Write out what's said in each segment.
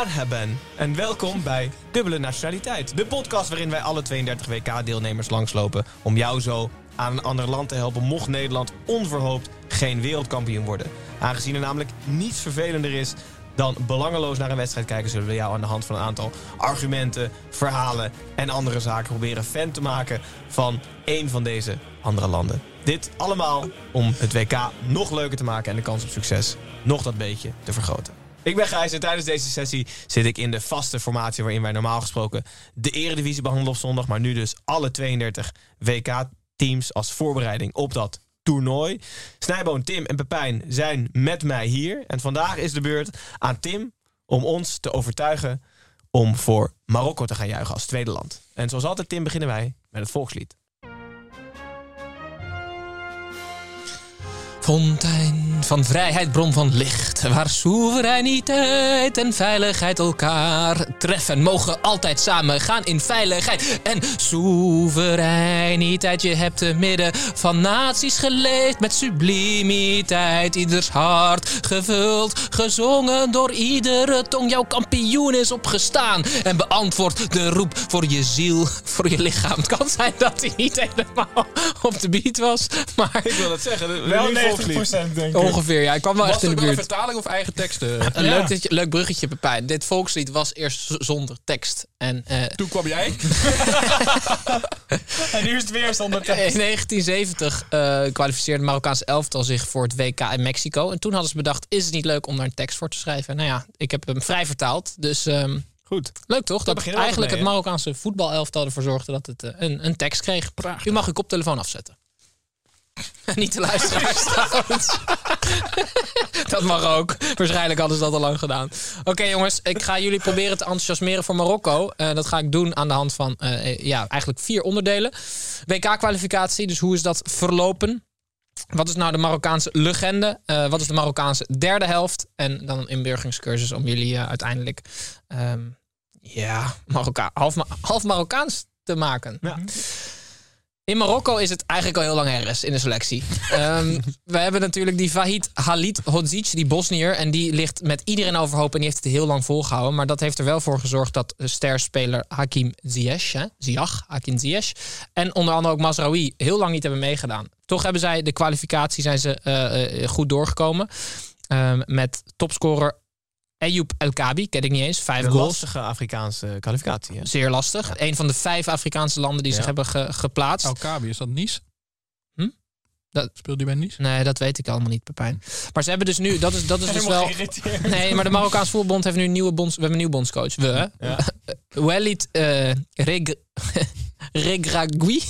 Marhaban en welkom bij Dubbele Nationaliteit. De podcast waarin wij alle 32 WK-deelnemers langslopen om jou zo aan een ander land te helpen mocht Nederland onverhoopt geen wereldkampioen worden. Aangezien er namelijk niets vervelender is dan belangeloos naar een wedstrijd kijken, zullen we jou aan de hand van een aantal argumenten, verhalen en andere zaken proberen fan te maken van één van deze andere landen. Dit allemaal om het WK nog leuker te maken en de kans op succes nog dat beetje te vergroten. Ik ben Gijs en tijdens deze sessie zit ik in de vaste formatie waarin wij normaal gesproken de eredivisie behandelen op zondag, maar nu dus alle 32 WK-teams als voorbereiding op dat toernooi. Snijboon, Tim en Pepijn zijn met mij hier en vandaag is de beurt aan Tim om ons te overtuigen om voor Marokko te gaan juichen als tweede land. En zoals altijd, Tim, beginnen wij met het volkslied. Fontein van vrijheid, bron van licht, waar soevereiniteit en veiligheid elkaar treffen, mogen altijd samen gaan in veiligheid en soevereiniteit. Je hebt te midden van naties geleefd met sublimiteit, ieders hart gevuld, gezongen door iedere tong. Jouw kampioen is opgestaan en beantwoord de roep voor je ziel, voor je lichaam. Het kan zijn dat hij niet helemaal op de beat was, maar Ik wil het zeggen, Wel nu volkslied. 90% denk ik. ongeveer. Ja, ik kwam wel Was echt in de wel een buurt. vertaling of eigen teksten? Een leuk, ditje- leuk bruggetje, Pepijn. Dit volkslied was eerst zonder tekst. En eh, Toen kwam jij. En nu is het weer zonder tekst. in 1970 eh kwalificeerde het Marokkaanse elftal zich voor het WK in Mexico. En toen hadden ze bedacht, is het niet leuk om daar een tekst voor te schrijven? Nou ja, ik heb hem vrij vertaald. Dus ehm, Goed. leuk toch? Dat eigenlijk mee, het? Marokkaanse voetbalelftal ervoor zorgde dat het eh, een, een tekst kreeg. U mag uw koptelefoon afzetten. niet de luisteraars trouwens. dat mag ook. Waarschijnlijk hadden ze dat al lang gedaan. Oké jongens, ik ga jullie proberen te enthousiasmeren voor Marokko. Eh, dat ga ik doen aan de hand van eh, ja, eigenlijk vier onderdelen. WK-kwalificatie, dus hoe is dat verlopen? Wat is nou de Marokkaanse legende? Eh, wat is de Marokkaanse derde helft? En dan een inburgeringscursus om jullie eh, uiteindelijk ehm, ja, Marokka half, Ma- half Marokkaans te maken. Ja. In Marokko is het eigenlijk al heel lang RS in de selectie. Ehm, we hebben natuurlijk die Vahid Halit Hodzic, die Bosnier. En die ligt met iedereen overhoop en die heeft het heel lang volgehouden. Maar dat heeft er wel voor gezorgd dat sterspeler Hakim Ziyech, hè, Ziyech, Hakim Ziyech... en onder andere ook Masraoui heel lang niet hebben meegedaan. Toch hebben zij de kwalificatie zijn ze eh, eh, goed doorgekomen. Ehm, met topscorer Ayoub El Kabi, ken ik niet eens, vijf Een goals. lastige Afrikaanse kwalificatie. Hè? Zeer lastig. Een van de vijf Afrikaanse landen die Ja. zich hebben ge- geplaatst. Alkabi, is dat Nice? Hm? Dat speelt hij bij Nice? Nee, dat weet ik allemaal niet, Pepijn. Maar ze hebben dus nu, dat is, dat is dus wel. Nee, maar de Marokkaanse voetbalbond heeft nu een nieuwe bonds. We hebben een nieuwe bondscoach. We, hè? Ja. Walid eh Reg, Regragui.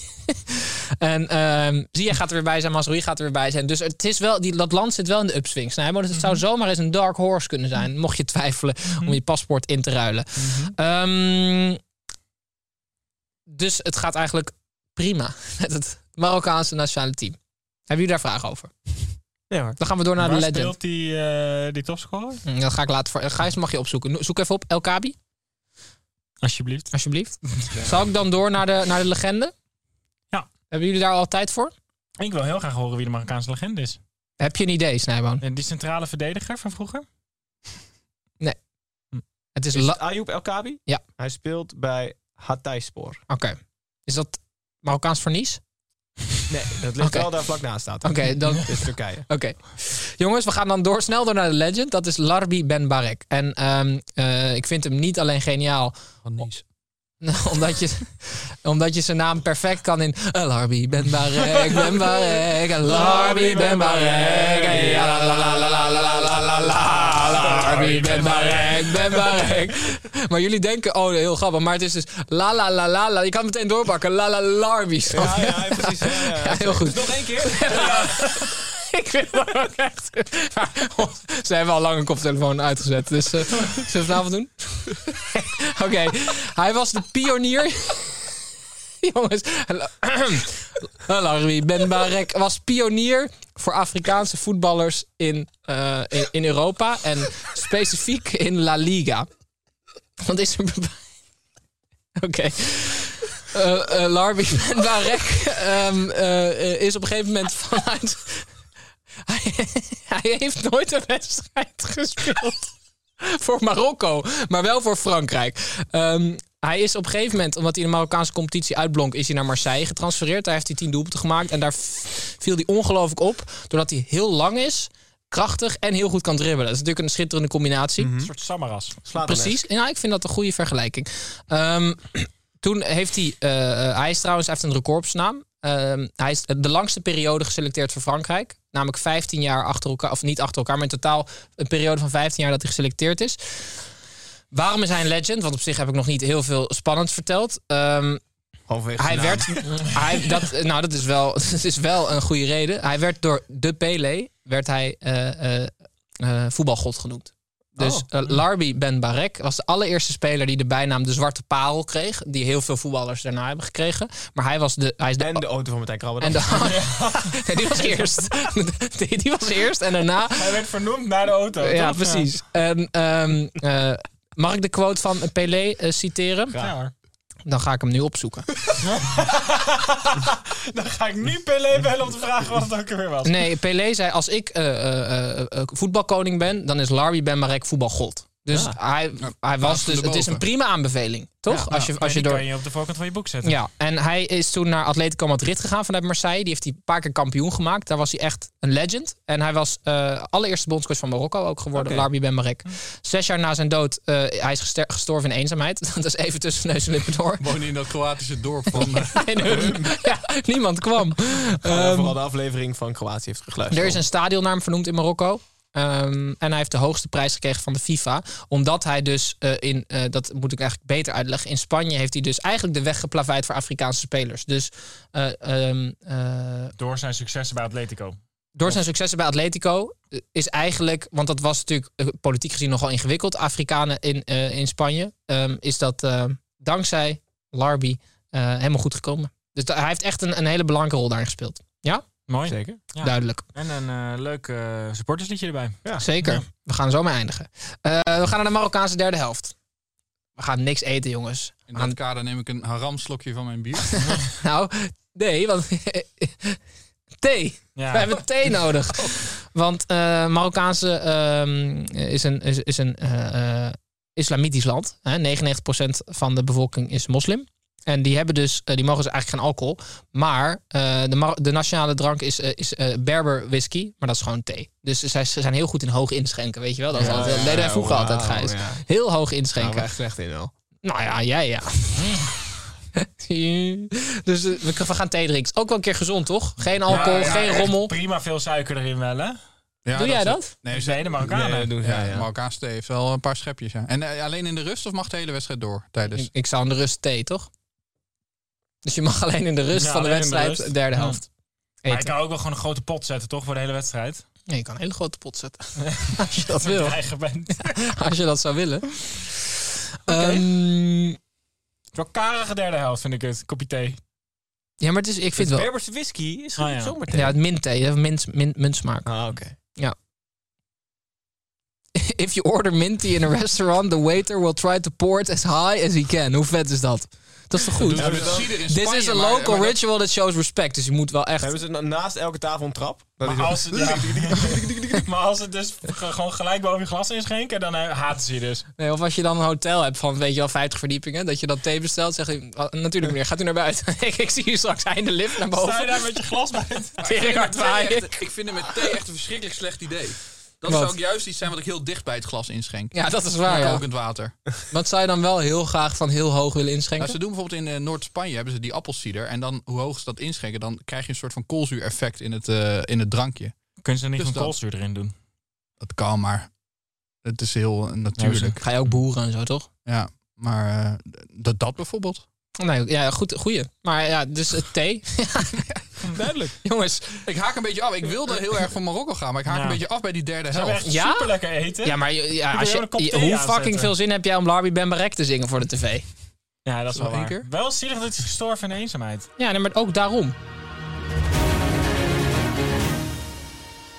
En ehm Zia gaat er weer bij zijn, Masroui gaat er weer bij zijn. Dus het is wel, die, dat land zit wel in de upswing. Nee, maar het zou zomaar eens een dark horse kunnen zijn. Mocht je twijfelen om je paspoort in te ruilen. Ehm, dus het gaat eigenlijk prima met het Marokkaanse nationale team. Hebben jullie daar vragen over? Ja hoor. Dan gaan we door naar Waar de legend. speelt die, eh, die topscorer? Hm, Dat ga ik laten voor. Gijs mag je opzoeken. Zoek even op El Kabi, Alsjeblieft. alsjeblieft. Zal ik dan door naar de, naar de legende? Hebben jullie daar al tijd voor? Ik wil heel graag horen wie de Marokkaanse legende is. Heb je een idee, Snijboon? En die centrale verdediger van vroeger? Het is Is het Ayoub El Kabi? Ja. Hij speelt bij Hatayspor. Oké. Is dat Marokkaans vernies? Nee, dat ligt Oké. wel daar vlak naast staat. Oké, dan. Is Turkije. Oké. Jongens, we gaan dan door, snel door naar de legend. Dat is Larbi Ben Barek. En ehm, eh, ik vind hem niet alleen geniaal. Van Nice. omdat, je, omdat je zijn naam perfect kan in... Larby Ben Barek, Ben Barek, Larby Ben Barek. Ja, la, la, la, la, la, la, la, la, la, Larby Ben Barek, Ben Barek. Maar jullie denken, oh, heel grappig. Maar het is dus la, la, la, la, la. Je kan meteen doorpakken. La, la, je? Ja, ja, precies. Ja, heel goed. Nog één keer. Ik vind het ook echt... Maar, oh, ze hebben al lang een koptelefoon uitgezet. Dus eh, zullen we het vanavond doen? Oké. Hij was de pionier... Jongens. Larry Ben Barek was pionier voor Afrikaanse voetballers in, eh, in, in Europa. En specifiek in La Liga. Want is er... Oké. Eh, eh, Larby Ben Barek ehm, eh, is op een gegeven moment vanuit... hij, heeft nooit een wedstrijd gespeeld voor Marokko, maar wel voor Frankrijk. Ehm, hij is op een gegeven moment, omdat hij in de Marokkaanse competitie uitblonk, is hij naar Marseille getransfereerd. Daar heeft hij tien doelpunten gemaakt. En daar viel hij ongelooflijk op, doordat hij heel lang is, krachtig en heel goed kan dribbelen. Dat is natuurlijk een schitterende combinatie. Een soort Samaras. Precies. Ja, ik vind dat een goede vergelijking. Ehm, toen heeft hij... eh, eh, hij is trouwens heeft een record op zijn naam. Ehm, hij is de langste periode geselecteerd voor Frankrijk. Namelijk 15 jaar achter elkaar. Of niet achter elkaar, maar in totaal een periode van 15 jaar dat hij geselecteerd is. Waarom is hij een legend? Want op zich heb ik nog niet heel veel spannend verteld. Halverwege hij werd, hij, dat, nou, dat is, wel, dat is wel een goede reden. Hij werd door de Pele, werd hij eh, eh, eh, voetbalgod genoemd. Dus Oh. eh, Larby Ben Barek was de allereerste speler die de bijnaam de Zwarte Parel kreeg. Die heel veel voetballers daarna hebben gekregen. Maar hij was de. Hij is de En de auto van Martijn Krabbe. en de, Nee, die was eerst. Die, die was eerst en daarna. Hij werd vernoemd naar de auto. Ja, toch? precies. En, ehm, eh, mag ik de quote van Pelé eh, citeren? Ja, hoor. Dan ga ik hem nu opzoeken. Dan ga ik nu Pelé bellen om te vragen wat het ook weer was. Nee, Pelé zei: Als ik eh, eh, voetbalkoning ben, dan is Larby Ben Marek voetbalgod. Dus hij, hij was dus. Het is een prima aanbeveling, toch? als je, als je door. kan je op de voorkant van je boek zetten. Ja, en hij is toen naar Atletico Madrid gegaan vanuit Marseille. Die heeft hij een paar keer kampioen gemaakt. Daar was hij echt een legend. En hij was eh, allereerste bondscoach van Marokko ook geworden, Oké. Larby Ben Marek. Zes jaar na zijn dood, uh, hij is gester- gestorven in eenzaamheid. Dat is even tussen neus en lippen door. Wonen in dat Kroatische dorp van... En, uh, ja, niemand kwam. Um, vooral de aflevering van Kroatië heeft geluisterd. Er is een stadion naar hem vernoemd in Marokko. Um, en hij heeft de hoogste prijs gekregen van de FIFA. Omdat hij dus uh, in, uh, dat moet ik eigenlijk beter uitleggen. In Spanje heeft hij dus eigenlijk de weg geplaveid voor Afrikaanse spelers. Dus uh, um, door zijn successen bij Atletico. Door zijn successen bij Atletico is eigenlijk, want dat was natuurlijk politiek gezien nogal ingewikkeld, Afrikanen in, in Spanje, um, is dat dankzij Larby helemaal goed gekomen. Dus hij heeft echt een, een hele belangrijke rol daarin gespeeld. Ja? Mooi. Zeker. Ja. Duidelijk. En een uh, leuk uh, supportersliedje erbij. Ja. Zeker. Ja. We gaan zo mee eindigen. Uh, we gaan naar de Marokkaanse derde helft. We gaan niks eten, jongens. In dat kader neem ik een haramslokje van mijn bier. nou, nee, want... thee. Ja. We hebben thee nodig. Oh. Want Marokkaanse um, is een, is, is een islamitisch land. Hè? 99% van de bevolking is moslim. En die hebben dus, uh, die mogen dus eigenlijk geen alcohol. Maar uh, de, de, nationale drank is, uh, is Berber whisky. Maar dat is gewoon thee. Dus zij ze zijn heel goed in hoog inschenken, weet je wel. Dat ja, altijd, ja, deden wij vroeger wow, altijd, Gijs. Ja. Heel hoog inschenken. Nou, echt slecht in wel. Nou ja, jij ja. dus we, we, gaan thee drinken. Ook wel een keer gezond, toch? Geen alcohol, geen rommel. Prima veel suiker erin wel, hè? Ja, doe jij dat? Nee, ze de Marokkanen. Nee, doen ja, ja. Marokkaanse thee heeft wel een paar schepjes, ja. En uh, alleen in de rust of mag de hele wedstrijd door tijdens? Ik, ik zou in de rust thee, toch? Dus je mag alleen in de rust ja, van de wedstrijd, de derde helft. Maar je kan ook wel gewoon een grote pot zetten, toch? Voor de hele wedstrijd. Nee, je kan een hele grote pot zetten. Als je dat wil. bent. Als je dat zou willen. Okay. Um, wel karige derde helft, vind ik het. Kopje thee. Ja, maar het is, ik vind het wel... Berberse whisky is Ah, oh, ja. zomerthee. Ja, het mintthee. Mint, mint, muntsmaak. Ah, oké. Okay. Ja. If you order mint tea in a restaurant, the waiter will try to pour it as high as he can. Hoe vet is dat? Dat is toch goed? Ja, This is a local maar, ritual that shows respect. Dus je moet wel echt... Hebben ze naast elke tafel een trap? Maar, als het, ja, maar als het dus gewoon gelijk boven je glas inschenken, dan uh, haten ze je dus. Nee, of als je dan een hotel hebt van, weet je wel, 50 verdiepingen, dat je dan thee bestelt, zeg je, natuurlijk meneer, gaat u naar buiten. ik, ik zie u straks einde lift naar boven. Sta je daar met je glas bij? Ik vind het met thee echt een verschrikkelijk slecht idee. Dat Wat? zou ook juist iets zijn wat ik heel dicht bij het glas inschenk. Ja, dat is waar, ja. Kokend water. Wat zou je dan wel heel graag van heel hoog willen inschenken? Nou, ze doen bijvoorbeeld in eh, Noord-Spanje hebben ze die appelsieder. En dan, hoe hoog ze dat inschenken, dan krijg je een soort van koolzuur-effect in het, eh, in het drankje. Kunnen ze er niet Dus van dat. koolzuur erin doen? Dat kan, maar het is heel eh, natuurlijk. Ga je ook boeren en zo, toch? Ja, maar eh, dat, dat bijvoorbeeld. Nee, ja, goed, goeie. Maar ja, dus het thee. Duidelijk. Jongens, Ik haak een beetje af. Ik wilde heel erg van Marokko gaan, maar ik haak Ja. een beetje af bij die derde helft. echt Ja? super lekker eten. ja, maar ja, als je, je- hoe aanzetten. fucking veel zin heb jij om Larby Ben Barek te zingen voor de tv? Ja, dat is wel waar. keer? Wel zielig dat hij is gestorven in eenzaamheid. Ja, nee, maar ook daarom.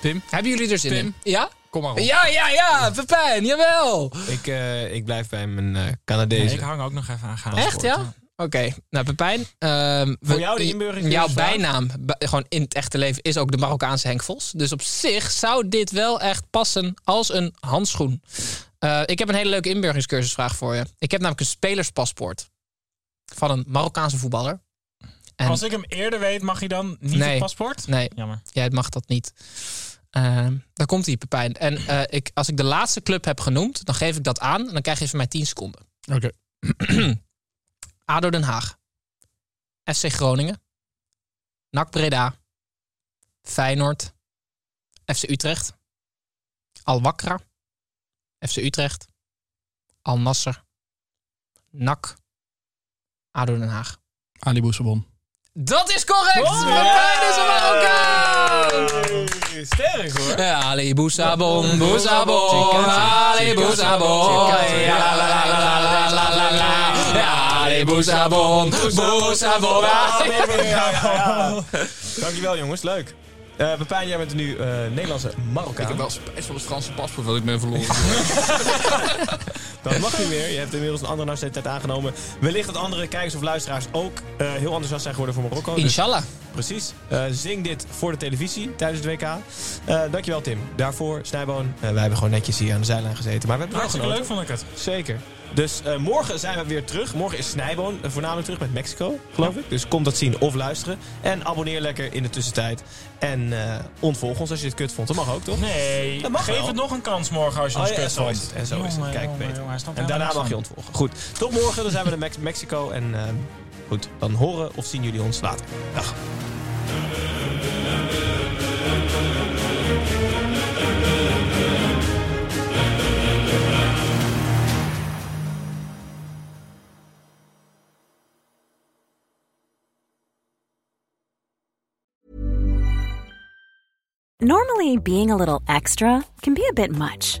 Tim, Hebben jullie er zin Tim? in? Ja? kom maar op. Ja, ja, ja, Pepijn, jawel. Ik, eh, ik blijf bij mijn eh Canadezen. Nee, ik hang ook nog even aan gaan. Echt, ja? Oké, nou Pepijn. ehm, Voor jou de inburgering Jouw bijnaam, gewoon in het echte leven, is ook de Marokkaanse Henk Vos. Dus op zich zou dit wel echt passen als een handschoen. Eh, ik heb een hele leuke inburgeringscursusvraag voor je. Ik heb namelijk een spelerspaspoort van een Marokkaanse voetballer. En Als ik hem eerder weet, mag hij dan niet Nee. het paspoort? nee, Jammer. jij mag dat niet. Ehm daar komt hij, Pepijn. En eh, ik, als ik de laatste club heb genoemd, dan geef ik dat aan. En dan krijg je van mij 10 seconden. Oké. ADO Den Haag. SC Groningen. NAC Breda. Feyenoord. FC Utrecht. Al Wakra. FC Utrecht. Al Nasser. NAC. ADO Den Haag. Ali Boussabon. Dat is correct! We zijn is een Sterk hoor. Ali Boussabon, Boussabon, Ali Boussabon. Ja, la. Ali Boussabon, Boussabon. Dankjewel jongens, leuk. Eh Pepijn, jij bent nu eh, Nederlandse Marokkaan. Ik heb wel spijt van het Franse paspoort wat ik ben verloren. Dat mag niet meer. Je hebt inmiddels een andere nationaliteit aangenomen. Wellicht dat andere kijkers of luisteraars ook eh, heel enthousiast zijn geworden voor Marokko. Dus Inshallah. precies. Eh, zing dit voor de televisie tijdens het WK. Eh dankjewel Tim. Daarvoor, Snijboon. Wij hebben gewoon netjes hier aan de zijlijn gezeten. Maar we hebben wel Hartstikke leuk vond ik het. Zeker. Dus eh, morgen zijn we weer terug. Morgen is Snijboon voornamelijk terug met Mexico, geloof ik. Dus kom dat zien of luisteren. En abonneer lekker in de tussentijd. En eh, ontvolg ons als je het kut vond. Dat mag ook, toch? Nee, Dat mag geef wel. het nog een kans morgen als je Oh ons ja, kut zo is vond. het. En zo is het. Jongen, Kijk, jongen, En daarna mag je ontvolgen. Goed. Tot morgen. Dan zijn we in Mex- Mexico. En eh, goed, dan horen of zien jullie ons later. Dag. Normally, being a little extra can be a bit much,